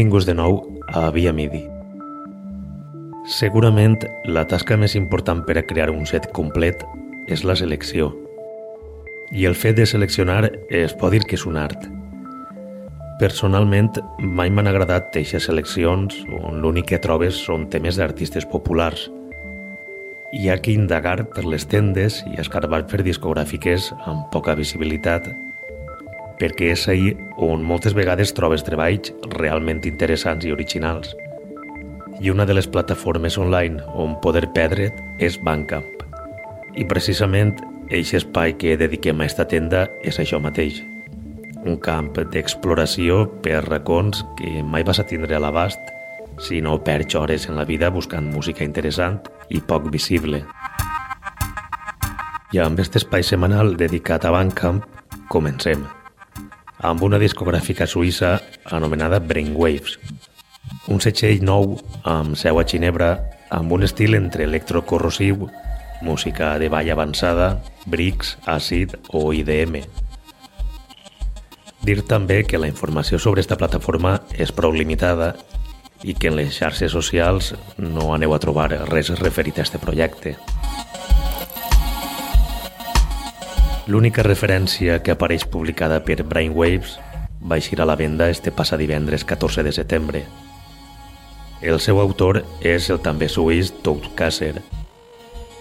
Benvinguts de nou a Via Midi. Segurament la tasca més important per a crear un set complet és la selecció. I el fet de seleccionar es pot dir que és un art. Personalment, mai m'han agradat aquestes seleccions on l'únic que trobes són temes d'artistes populars. Hi ha que indagar per les tendes i escarbar per discogràfiques amb poca visibilitat perquè és ahir on moltes vegades trobes treballs realment interessants i originals. I una de les plataformes online on poder perdre't és Bandcamp. I precisament aquest espai que dediquem a esta tenda és això mateix. Un camp d'exploració per racons que mai vas a tindre a l'abast si no perds hores en la vida buscant música interessant i poc visible. I amb aquest espai setmanal dedicat a Bandcamp, comencem amb una discogràfica suïssa anomenada Brainwaves. Un setxell nou amb seu a Ginebra amb un estil entre electrocorrosiu, música de ball avançada, bricks, àcid o IDM. Dir també que la informació sobre esta plataforma és prou limitada i que en les xarxes socials no aneu a trobar res referit a este projecte. L'única referència que apareix publicada per Brainwaves va eixir a la venda este passat divendres 14 de setembre. El seu autor és el també suís Toad Kasser,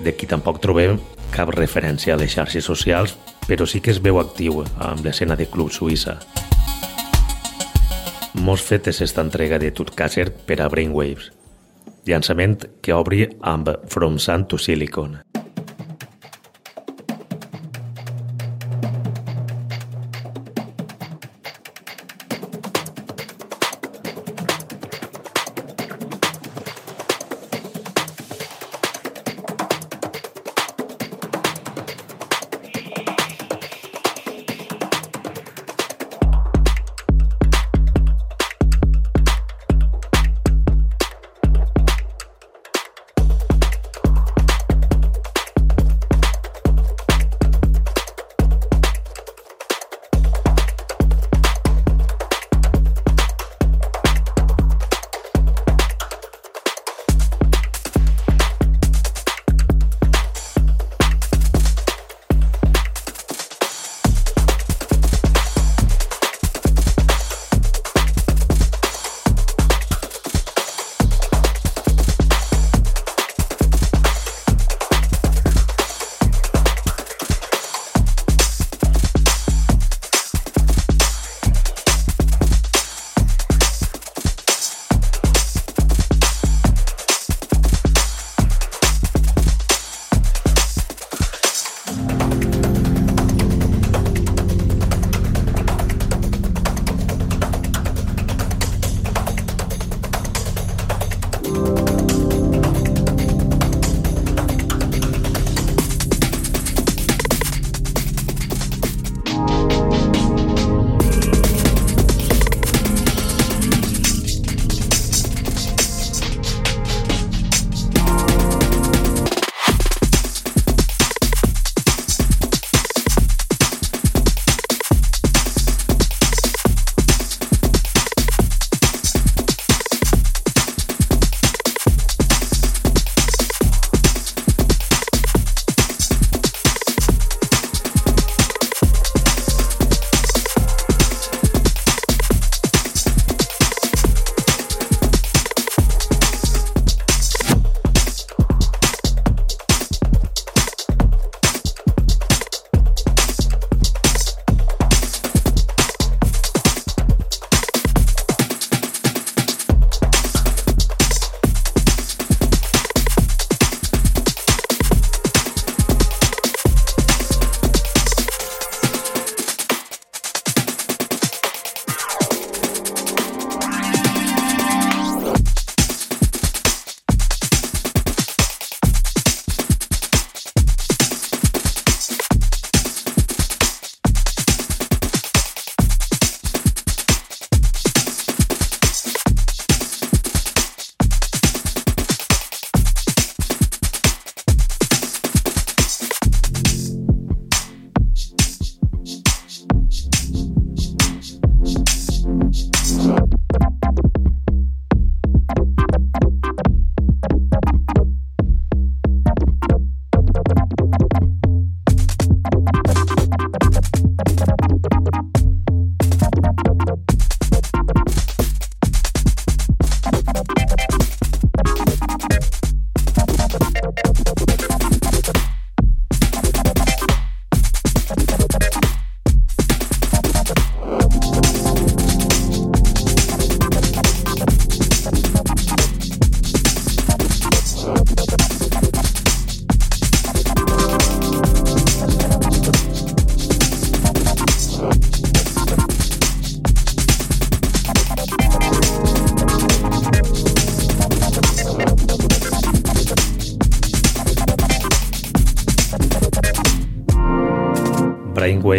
de qui tampoc trobem cap referència a les xarxes socials, però sí que es veu actiu amb l'escena de club suïssa. Mos fet és esta entrega de Kasser per a Brainwaves, llançament que obri amb From Sun to Silicon.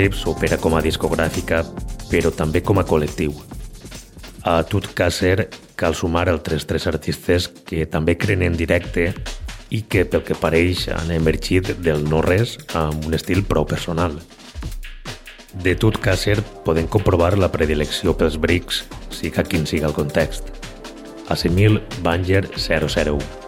Brainwaves opera com a discogràfica, però també com a col·lectiu. A Tutcaser cal sumar altres tres artistes que també creen en directe i que, pel que pareix, han emergit del no-res amb un estil prou personal. De Tutcaser podem comprovar la predilecció pels brics, siga quin siga el context. Asimil Banger 001.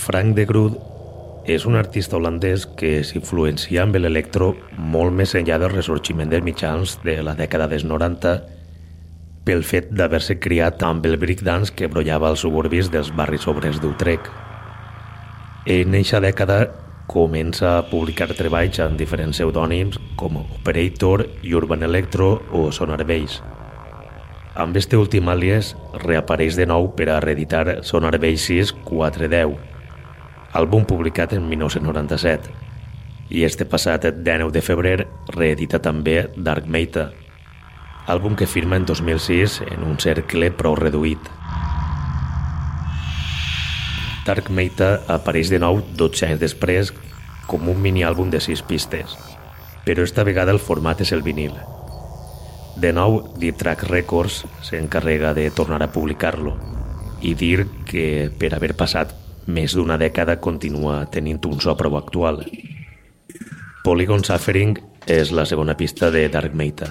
Frank de Groot és un artista holandès que s'influencia amb l'electro molt més enllà del ressorgiment dels mitjans de la dècada dels 90 pel fet d'haver-se criat amb el breakdance que brollava als suburbis dels barris obrers d'Utrecht. En eixa dècada comença a publicar treballs amb diferents pseudònims com Operator, Urban Electro o Sonar Bass. Amb este últim àlies reapareix de nou per a reeditar Sonar Basses 410, àlbum publicat en 1997, i este passat 19 de febrer reedita també Dark Matter, àlbum que firma en 2006 en un cercle prou reduït. Dark Matter apareix de nou 12 anys després com un mini-àlbum de 6 pistes, però esta vegada el format és el vinil. De nou, Deep Track Records s'encarrega de tornar a publicar-lo i dir que per haver passat més d'una dècada continua tenint un so prou actual. Polygon Suffering és la segona pista de Dark Matter.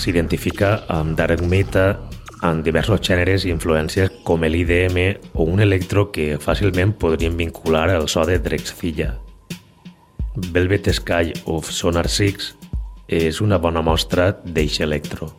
S'identifica amb Dark Meta en diversos gèneres i influències com l'IDM o un electro que fàcilment podrien vincular al so de Drexcilla. Velvet Sky of Sonar 6 és una bona mostra d'eix electro.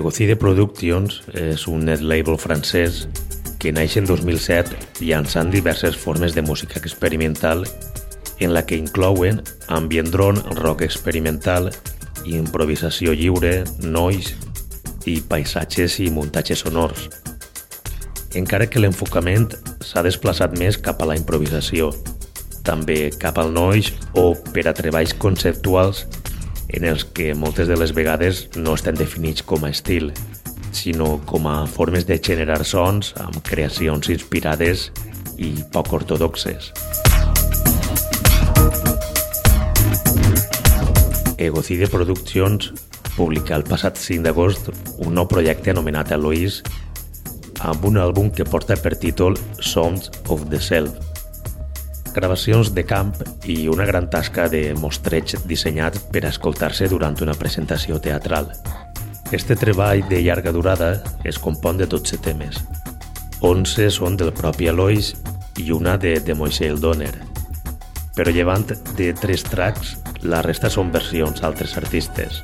Egocide Productions és un net label francès que naix en 2007 llançant diverses formes de música experimental en la que inclouen ambient drone, rock experimental, improvisació lliure, noise i paisatges i muntatges sonors. Encara que l'enfocament s'ha desplaçat més cap a la improvisació, també cap al noise o per a treballs conceptuals en els que moltes de les vegades no estan definits com a estil, sinó com a formes de generar sons amb creacions inspirades i poc ortodoxes. Egocide Productions publica el passat 5 d'agost un nou projecte anomenat Eloís amb un àlbum que porta per títol Sounds of the Self, gravacions de camp i una gran tasca de mostreig dissenyat per escoltar-se durant una presentació teatral. Este treball de llarga durada es compon de 12 temes. 11 són del propi Alois i una de, de Moishe Donner. Però llevant de tres tracks, la resta són versions d'altres artistes.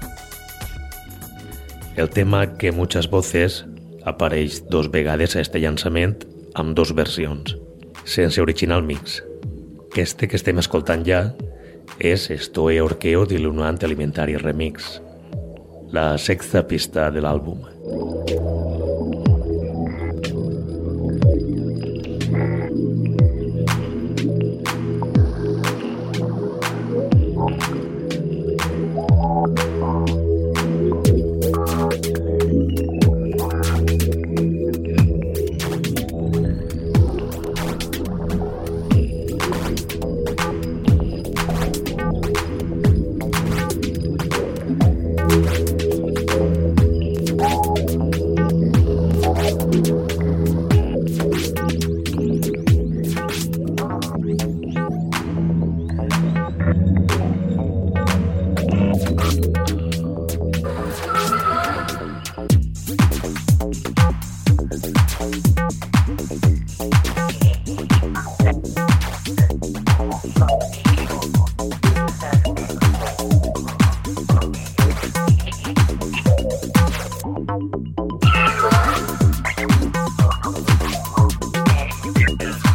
El tema que muchas voces apareix dos vegades a este llançament amb dos versions, sense original mix. Este que estem escoltant ja és Estoy Orqueo de l'Unant Alimentari Remix, la sexta pista de l'àlbum. Yeah.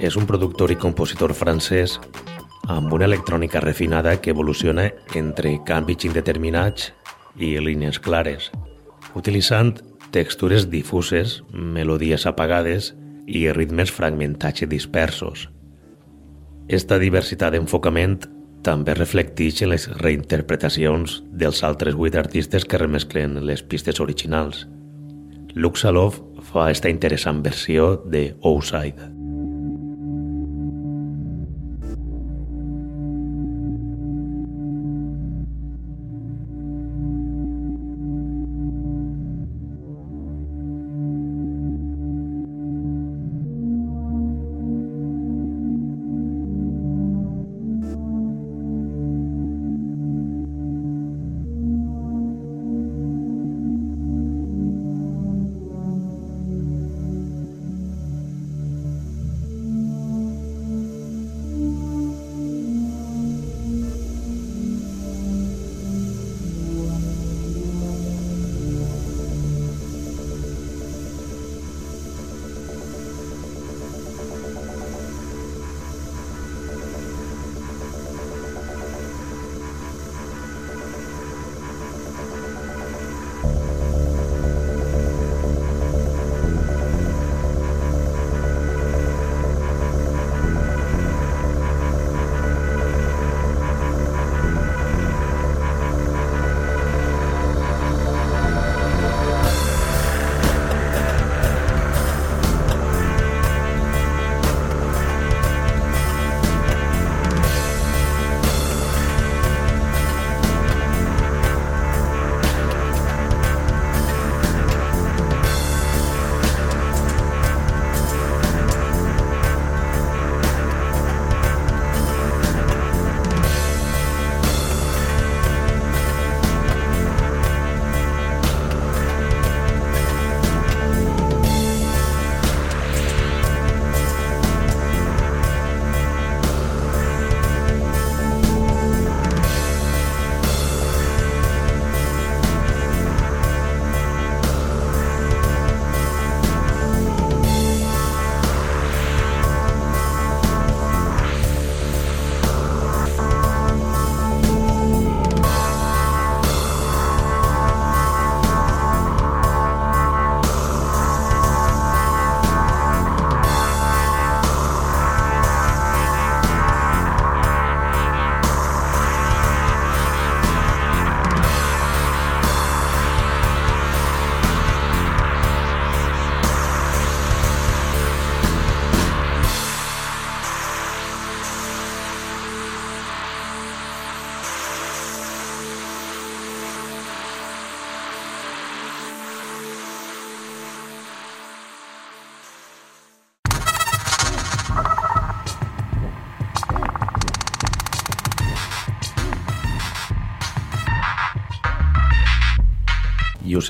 És un productor i compositor francès amb una electrònica refinada que evoluciona entre canvis indeterminats i línies clares, utilitzant textures difuses, melodies apagades i ritmes fragmentats i dispersos. Esta diversitat d'enfocament també reflecteix en les reinterpretacions dels altres vuit artistes que remesclen les pistes originals. Luxalov fa esta interessant versió de Outside.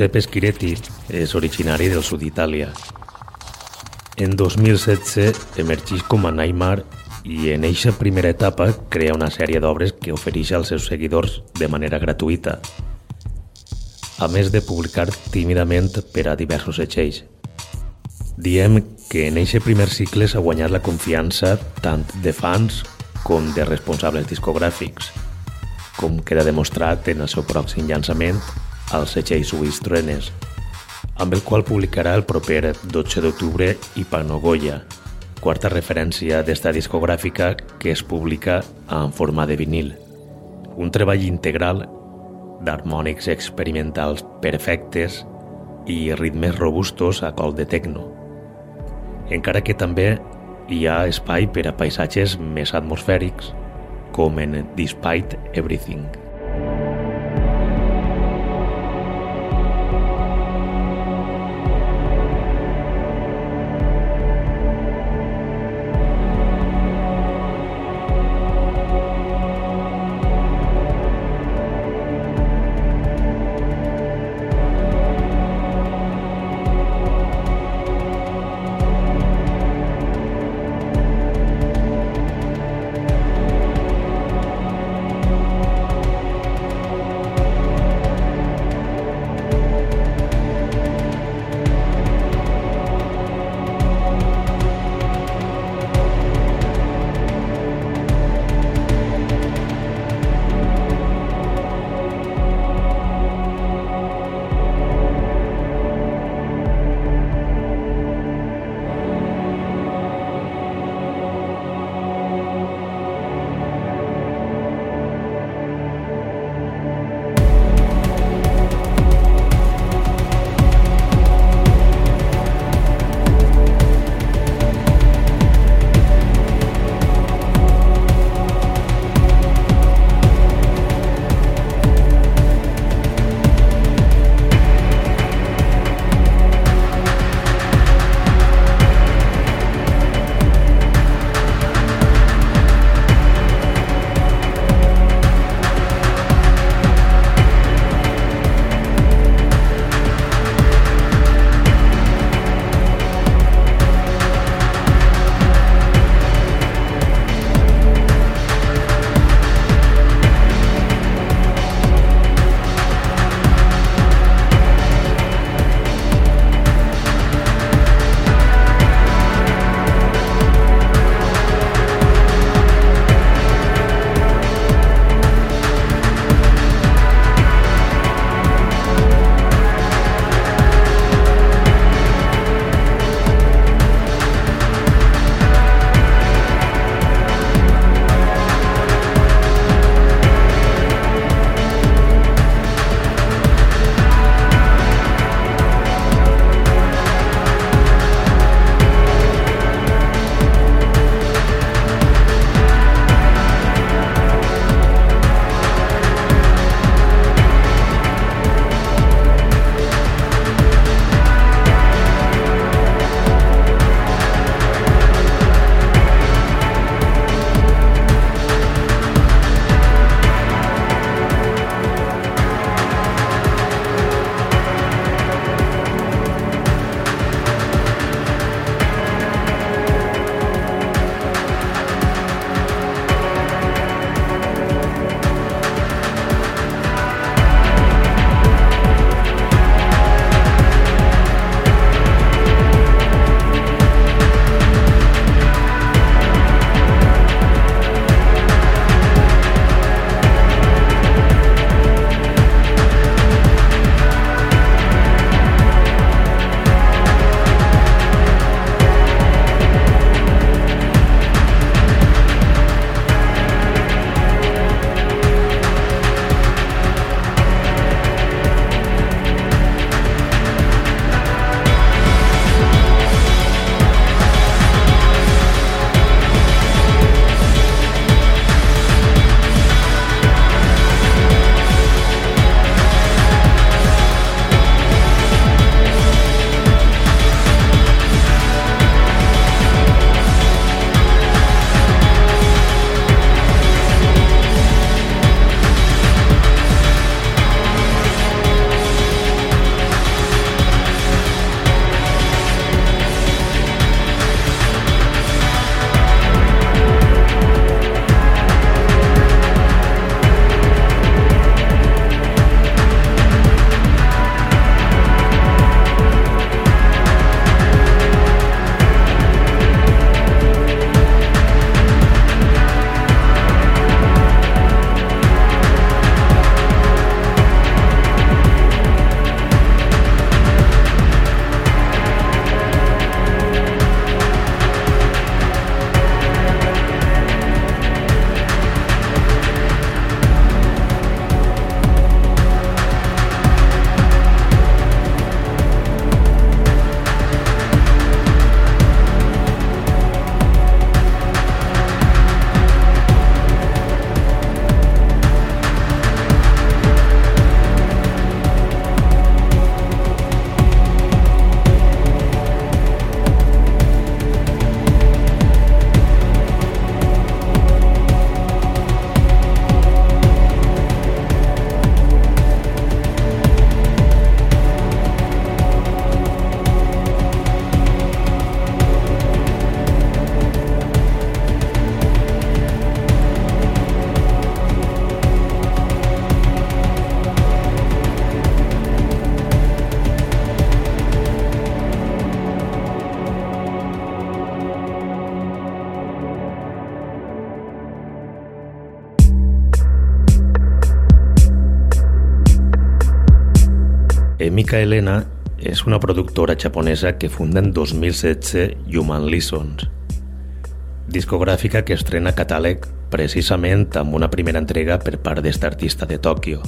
Giuseppe Schiretti és originari del sud d'Itàlia. En 2016 emergeix com a Neymar i en eixa primera etapa crea una sèrie d'obres que ofereix als seus seguidors de manera gratuïta, a més de publicar tímidament per a diversos setxells. Diem que en eixe primer cicle s'ha guanyat la confiança tant de fans com de responsables discogràfics, com queda demostrat en el seu pròxim llançament al setxell suís Trenes, amb el qual publicarà el proper 12 d'octubre i Panogoya, quarta referència d'esta discogràfica que es publica en forma de vinil. Un treball integral d'harmònics experimentals perfectes i ritmes robustos a col de tecno. Encara que també hi ha espai per a paisatges més atmosfèrics, com en Despite Everything. Emika Elena és una productora japonesa que funda en 2016 Human Lessons, discogràfica que estrena catàleg precisament amb una primera entrega per part d'esta artista de Tòquio.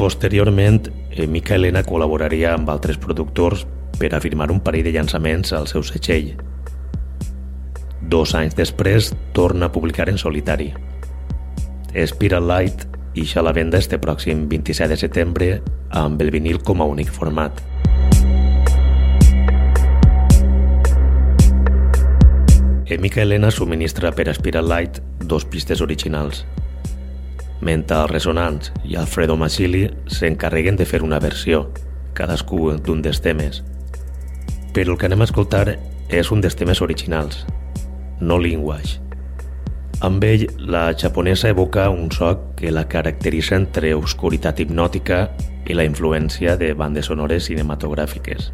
Posteriorment, Emika Elena col·laboraria amb altres productors per a firmar un parell de llançaments al seu setxell. Dos anys després, torna a publicar en solitari. Spiral Light ixa a la venda este pròxim 27 de setembre amb el vinil com a únic format. Emika Elena subministra per Spiral Light dos pistes originals. Mental Resonance i Alfredo Masili s'encarreguen de fer una versió, cadascú d'un dels temes. Però el que anem a escoltar és un dels temes originals, no Linguage. Amb ell, la japonesa evoca un so que la caracteritza entre oscuritat hipnòtica i la influència de bandes sonores cinematogràfiques.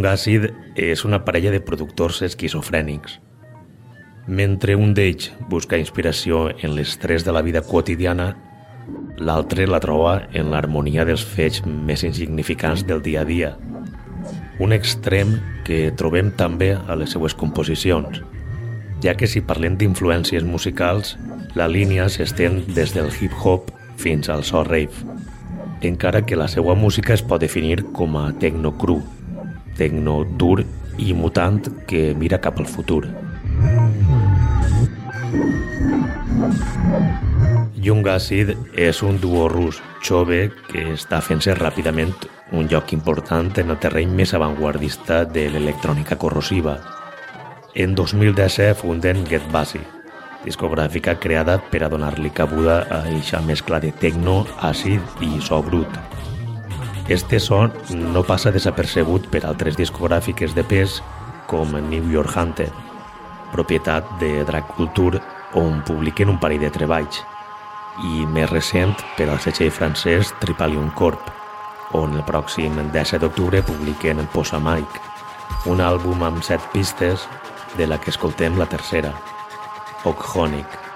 Young Acid és una parella de productors esquizofrènics. Mentre un d'ells busca inspiració en l'estrès de la vida quotidiana, l'altre la troba en l'harmonia dels fets més insignificants del dia a dia. Un extrem que trobem també a les seues composicions, ja que si parlem d'influències musicals, la línia s'estén des del hip-hop fins al so rave, encara que la seva música es pot definir com a tecno cru, tecno dur i mutant que mira cap al futur. Young Acid és un duo rus jove que està fent-se ràpidament un lloc important en el terreny més avantguardista de l'electrònica corrosiva. En 2017 funden Get Bassy, discogràfica creada per a donar-li cabuda a eixa mescla de techno, àcid i so brut. Este son no passa desapercebut per altres discogràfiques de pes com New York Hunter, propietat de Drag Culture on publiquen un parell de treballs, i més recent per al setxell francès Tripalium Corp, on el pròxim 10 d'octubre publiquen Posa Mike, un àlbum amb set pistes de la que escoltem la tercera, Okhonic.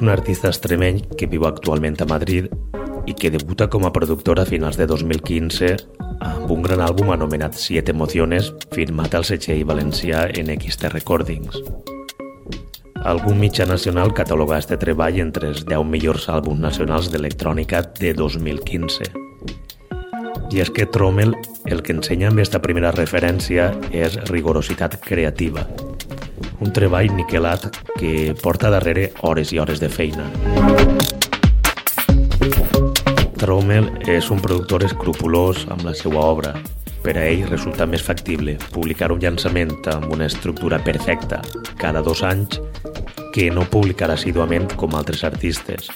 Un artista extremeny que viu actualment a Madrid i que debuta com a productora a finals de 2015 amb un gran àlbum anomenat Siete Emociones firmat al setxell valencià en XT Recordings. Algun mitjà nacional cataloga este treball entre els 10 millors àlbums nacionals d'electrònica de 2015. I és que Trommel el que ensenya amb aquesta primera referència és rigorositat creativa, un treball niquelat que porta darrere hores i hores de feina. Trommel és un productor escrupulós amb la seva obra. Per a ell resulta més factible publicar un llançament amb una estructura perfecta cada dos anys que no publicar assiduament com altres artistes.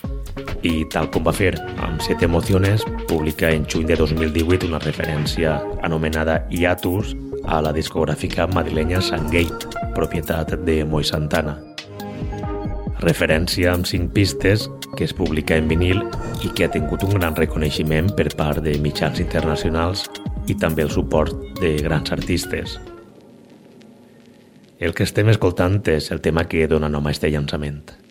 I tal com va fer amb Set Emociones, publica en juny de 2018 una referència anomenada Iatus a la discogràfica madrilenya Sungate, propietat de Moi Santana referència amb cinc pistes que es publica en vinil i que ha tingut un gran reconeixement per part de mitjans internacionals i també el suport de grans artistes. El que estem escoltant és el tema que dona nom a aquest llançament.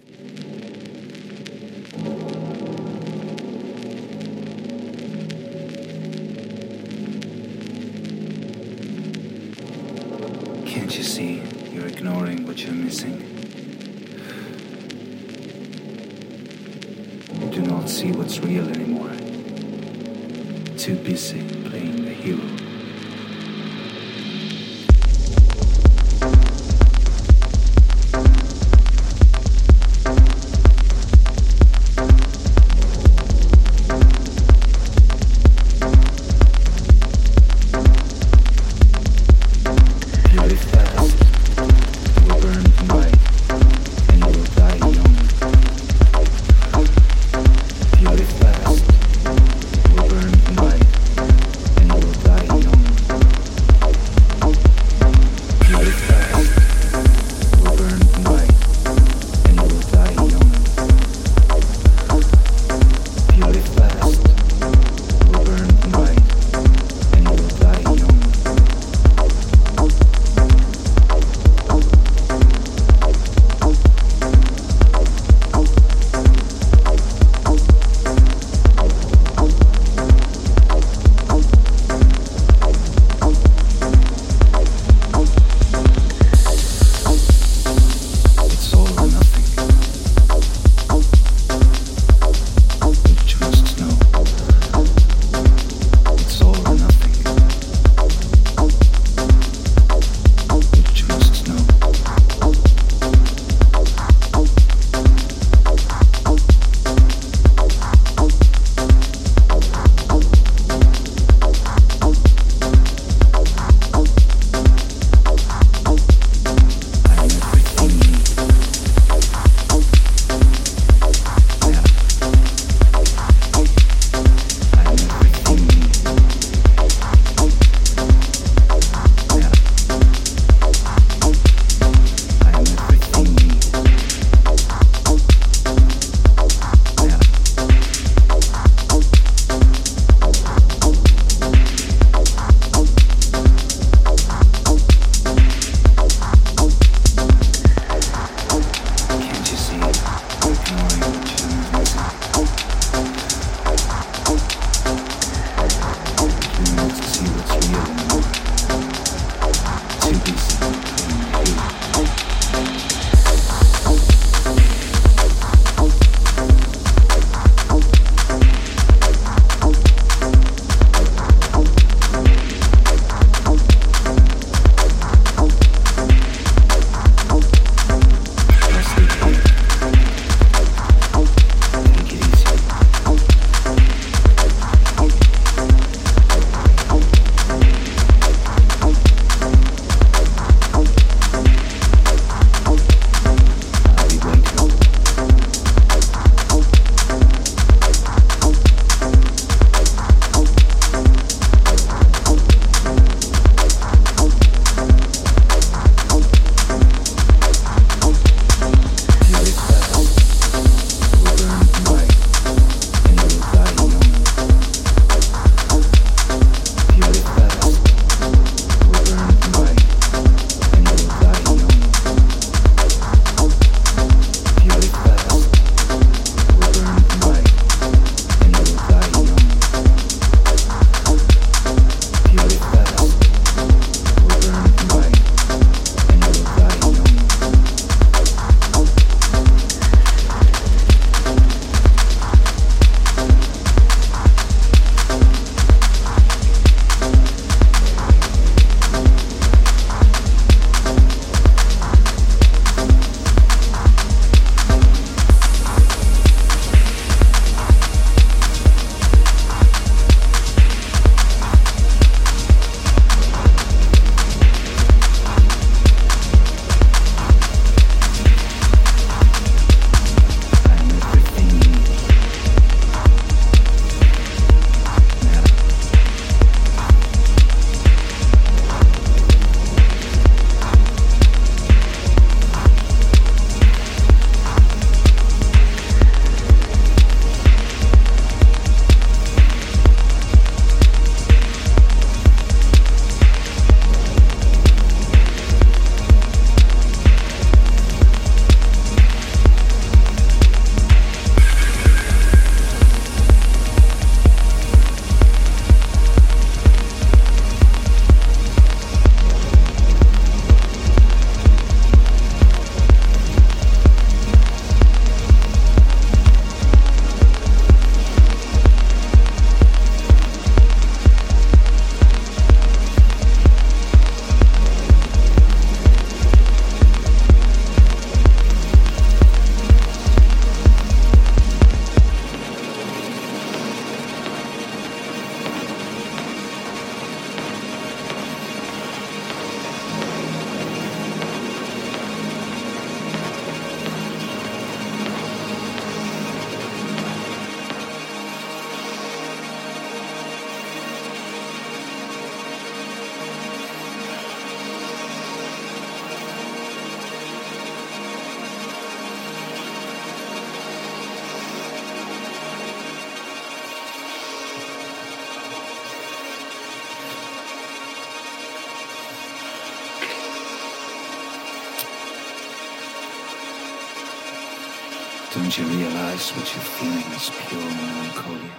Don't you realize what you're feeling is pure melancholia?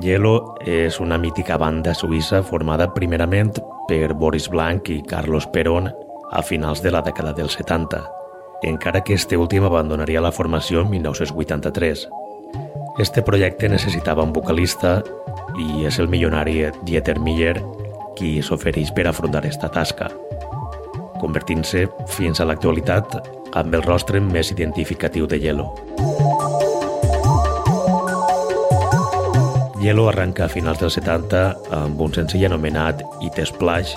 Yellow és una mítica banda suïssa formada primerament per Boris Blanc i Carlos Perón a finals de la dècada dels 70, encara que este últim abandonaria la formació en 1983. Este projecte necessitava un vocalista i és el milionari Dieter Miller qui s'ofereix per afrontar esta tasca, convertint-se fins a l'actualitat amb el rostre més identificatiu de Yellow. Yellow arranca a finals dels 70 amb un senzill anomenat It Splash,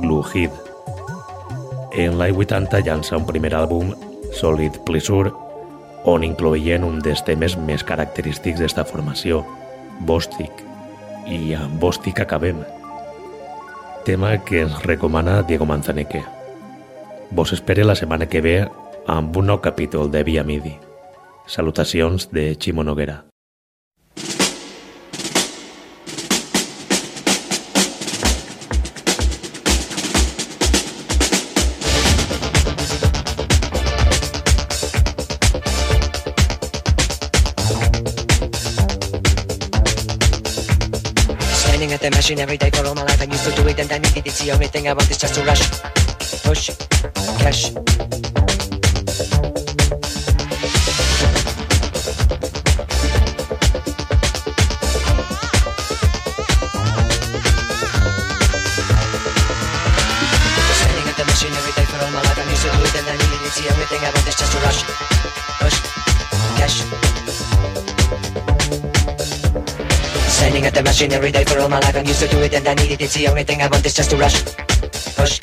Blue Heat. En l'any 80 llança un primer àlbum, Solid Pleasure, on incloïen un dels temes més característics d'esta formació, Bostic. I amb Bostic acabem. Tema que ens recomana Diego Manzaneque. Vos espere la setmana que ve amb un nou capítol de Via Midi. Salutacions de Ximo Noguera. At the machine every day for all my life. I used to do it and I needed it. The only thing I want is just to rush, push, cash. Standing at the machine every day for all my life. I used to do it and I needed I want is just to rush, Standing at the machine every day for all my life. I'm used to do it and I need it. It's the only thing I want is just to rush, push,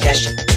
cash.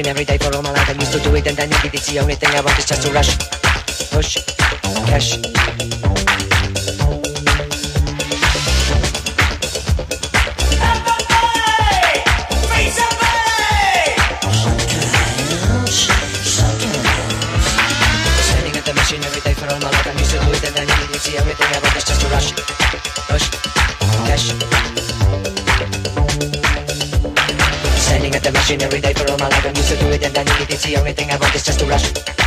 Machine every day for all my life. I used to do it and I need it. It's the only thing I want is just to rush, push, cash. Every day for all my life. I used to do it and I need it. I want is just to rush, push. Standing at the machine every day and I need it. The only thing I want is just to rush.